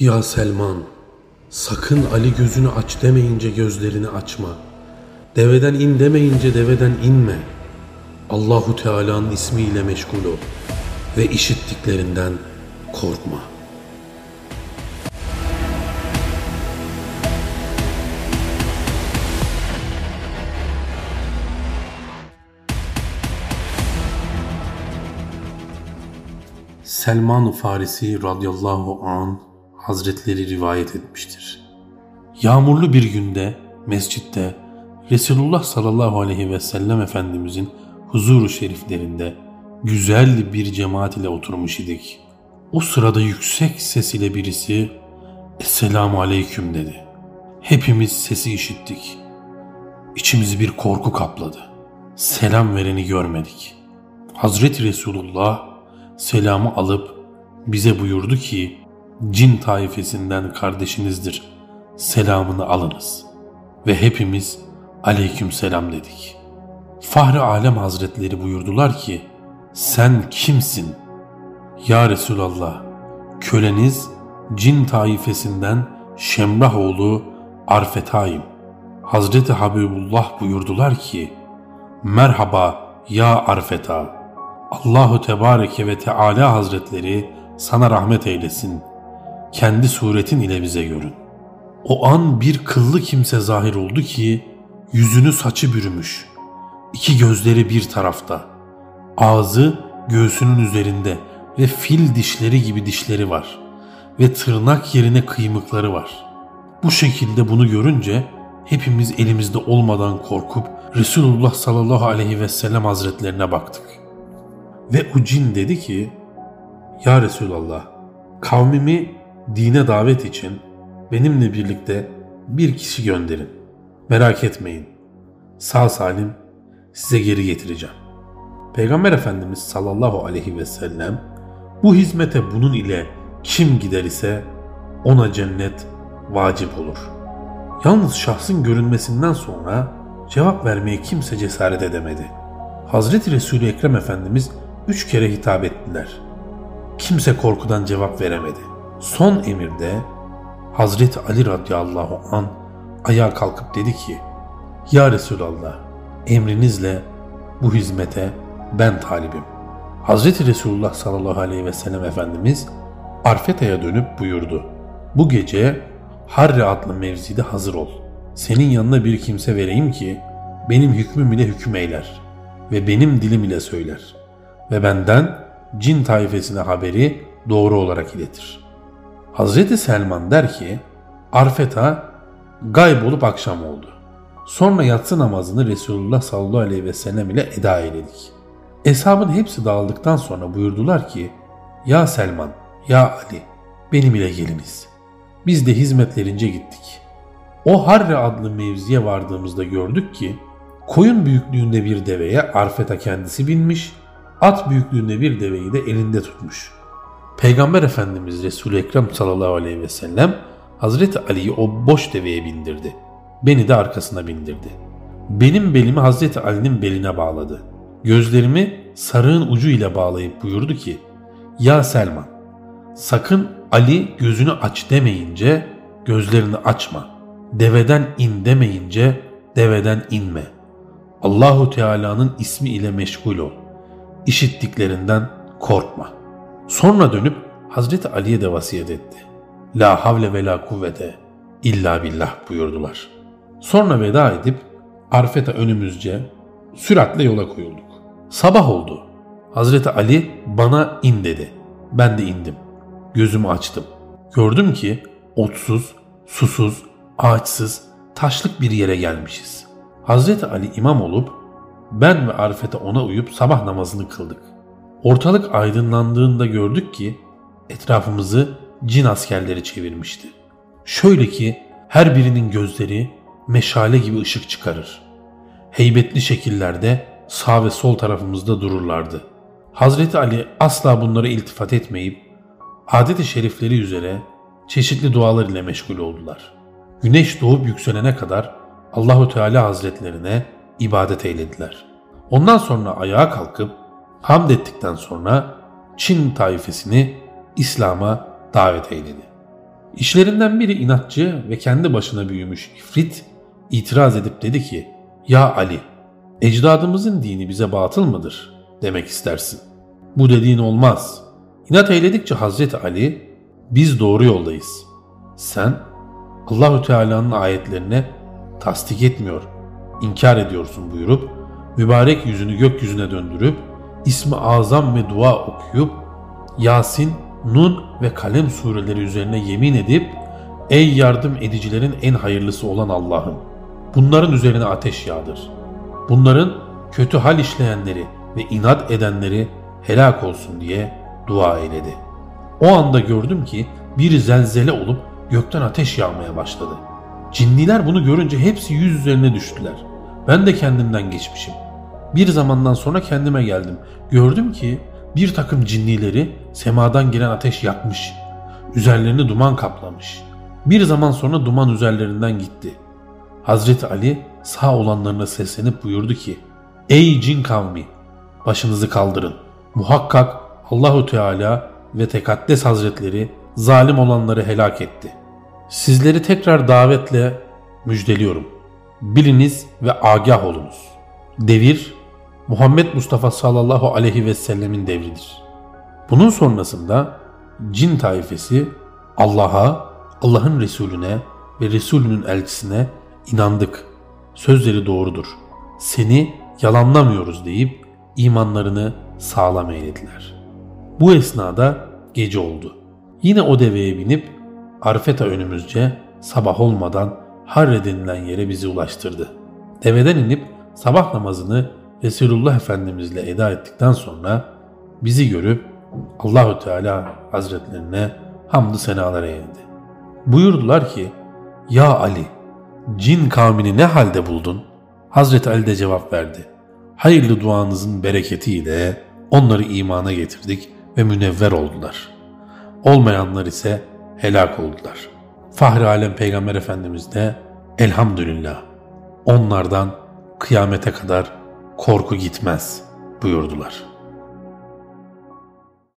Ya Selman, sakın Ali gözünü aç demeyince gözlerini açma. Deveden in demeyince deveden inme. Allahu Teala'nın ismiyle meşgul ol ve işittiklerinden korkma. Selman-ı Farisi radıyallahu an hazretleri rivayet etmiştir. Yağmurlu bir günde mescitte Resulullah sallallahu aleyhi ve sellem Efendimizin huzuru şeriflerinde güzel bir cemaat ile oturmuş idik. O sırada yüksek ses ile birisi Esselamu Aleyküm dedi. Hepimiz sesi işittik. İçimizi bir korku kapladı. Selam vereni görmedik. Hazreti Resulullah selamı alıp bize buyurdu ki cin taifesinden kardeşinizdir. Selamını alınız. Ve hepimiz aleyküm selam dedik. Fahri Alem Hazretleri buyurdular ki sen kimsin? Ya Resulallah köleniz cin taifesinden Şemrah oğlu Arfetayım. Hazreti Habibullah buyurdular ki Merhaba ya Arfeta. Allahu Tebareke ve Teala Hazretleri sana rahmet eylesin. Kendi suretin ile bize görün. O an bir kıllı kimse zahir oldu ki yüzünü saçı bürümüş. İki gözleri bir tarafta. Ağzı göğsünün üzerinde ve fil dişleri gibi dişleri var. Ve tırnak yerine kıymıkları var. Bu şekilde bunu görünce hepimiz elimizde olmadan korkup Resulullah sallallahu aleyhi ve sellem hazretlerine baktık. Ve o cin dedi ki Ya Resulallah kavmimi dine davet için benimle birlikte bir kişi gönderin. Merak etmeyin. Sağ salim size geri getireceğim. Peygamber Efendimiz sallallahu aleyhi ve sellem bu hizmete bunun ile kim gider ise ona cennet vacip olur. Yalnız şahsın görünmesinden sonra cevap vermeye kimse cesaret edemedi. Hazreti Resul-i Ekrem Efendimiz üç kere hitap ettiler. Kimse korkudan cevap veremedi. Son emirde Hazreti Ali radıyallahu an ayağa kalkıp dedi ki Ya Resulallah emrinizle bu hizmete ben talibim. Hazreti Resulullah sallallahu aleyhi ve sellem Efendimiz Arfeta'ya dönüp buyurdu. Bu gece Harre adlı mevzide hazır ol. Senin yanına bir kimse vereyim ki benim hükmüm ile hüküm eyler ve benim dilim ile söyler ve benden cin taifesine haberi doğru olarak iletir. Hazreti Selman der ki Arfeta gaybolup akşam oldu. Sonra yatsı namazını Resulullah sallallahu aleyhi ve sellem ile eda eyledik. Eshabın hepsi dağıldıktan sonra buyurdular ki Ya Selman, Ya Ali benim ile geliniz. Biz de hizmetlerince gittik. O Harre adlı mevziye vardığımızda gördük ki koyun büyüklüğünde bir deveye Arfeta kendisi binmiş, at büyüklüğünde bir deveyi de elinde tutmuş. Peygamber Efendimiz Resul-i Ekrem sallallahu aleyhi ve sellem Hazreti Ali'yi o boş deveye bindirdi. Beni de arkasına bindirdi. Benim belimi Hazreti Ali'nin beline bağladı. Gözlerimi sarığın ucu ile bağlayıp buyurdu ki Ya Selman sakın Ali gözünü aç demeyince gözlerini açma. Deveden in demeyince deveden inme. Allahu Teala'nın ismi ile meşgul ol. İşittiklerinden korkma. Sonra dönüp Hazreti Ali'ye de vasiyet etti. La havle ve la kuvvete illa billah buyurdular. Sonra veda edip Arfet'a önümüzce süratle yola koyulduk. Sabah oldu. Hazreti Ali bana in dedi. Ben de indim. Gözümü açtım. Gördüm ki otsuz, susuz, ağaçsız, taşlık bir yere gelmişiz. Hazreti Ali imam olup ben ve Arifet'e ona uyup sabah namazını kıldık. Ortalık aydınlandığında gördük ki etrafımızı cin askerleri çevirmişti. Şöyle ki her birinin gözleri meşale gibi ışık çıkarır. Heybetli şekillerde sağ ve sol tarafımızda dururlardı. Hazreti Ali asla bunlara iltifat etmeyip adet-i şerifleri üzere çeşitli dualar ile meşgul oldular. Güneş doğup yükselene kadar Allahu Teala Hazretlerine ibadet eylediler. Ondan sonra ayağa kalkıp hamd ettikten sonra Çin taifesini İslam'a davet eyledi. İşlerinden biri inatçı ve kendi başına büyümüş ifrit itiraz edip dedi ki Ya Ali ecdadımızın dini bize batıl mıdır demek istersin. Bu dediğin olmaz. İnat eyledikçe Hazreti Ali biz doğru yoldayız. Sen Allahü Teala'nın ayetlerine tasdik etmiyor, inkar ediyorsun buyurup mübarek yüzünü gökyüzüne döndürüp ismi azam ve dua okuyup Yasin, Nun ve Kalem sureleri üzerine yemin edip Ey yardım edicilerin en hayırlısı olan Allah'ım bunların üzerine ateş yağdır. Bunların kötü hal işleyenleri ve inat edenleri helak olsun diye dua eyledi. O anda gördüm ki bir zelzele olup gökten ateş yağmaya başladı. Cinniler bunu görünce hepsi yüz üzerine düştüler. Ben de kendimden geçmişim. Bir zamandan sonra kendime geldim. Gördüm ki bir takım cinnileri semadan gelen ateş yakmış. Üzerlerini duman kaplamış. Bir zaman sonra duman üzerlerinden gitti. Hazreti Ali sağ olanlarına seslenip buyurdu ki Ey cin kavmi başınızı kaldırın. Muhakkak Allahu Teala ve Tekaddes Hazretleri zalim olanları helak etti. Sizleri tekrar davetle müjdeliyorum. Biliniz ve agah olunuz. Devir Muhammed Mustafa sallallahu aleyhi ve sellemin devridir. Bunun sonrasında cin taifesi Allah'a, Allah'ın Resulüne ve Resulünün elçisine inandık. Sözleri doğrudur. Seni yalanlamıyoruz deyip imanlarını sağlam eylediler. Bu esnada gece oldu. Yine o deveye binip Arfeta önümüzce sabah olmadan Harre denilen yere bizi ulaştırdı. Deveden inip sabah namazını Resulullah Efendimizle eda ettikten sonra bizi görüp Allahü Teala Hazretlerine hamdü senalar eğildi. Buyurdular ki Ya Ali cin kavmini ne halde buldun? Hazreti Ali de cevap verdi. Hayırlı duanızın bereketiyle onları imana getirdik ve münevver oldular. Olmayanlar ise helak oldular. Fahri Alem Peygamber Efendimiz de elhamdülillah onlardan kıyamete kadar korku gitmez buyurdular.''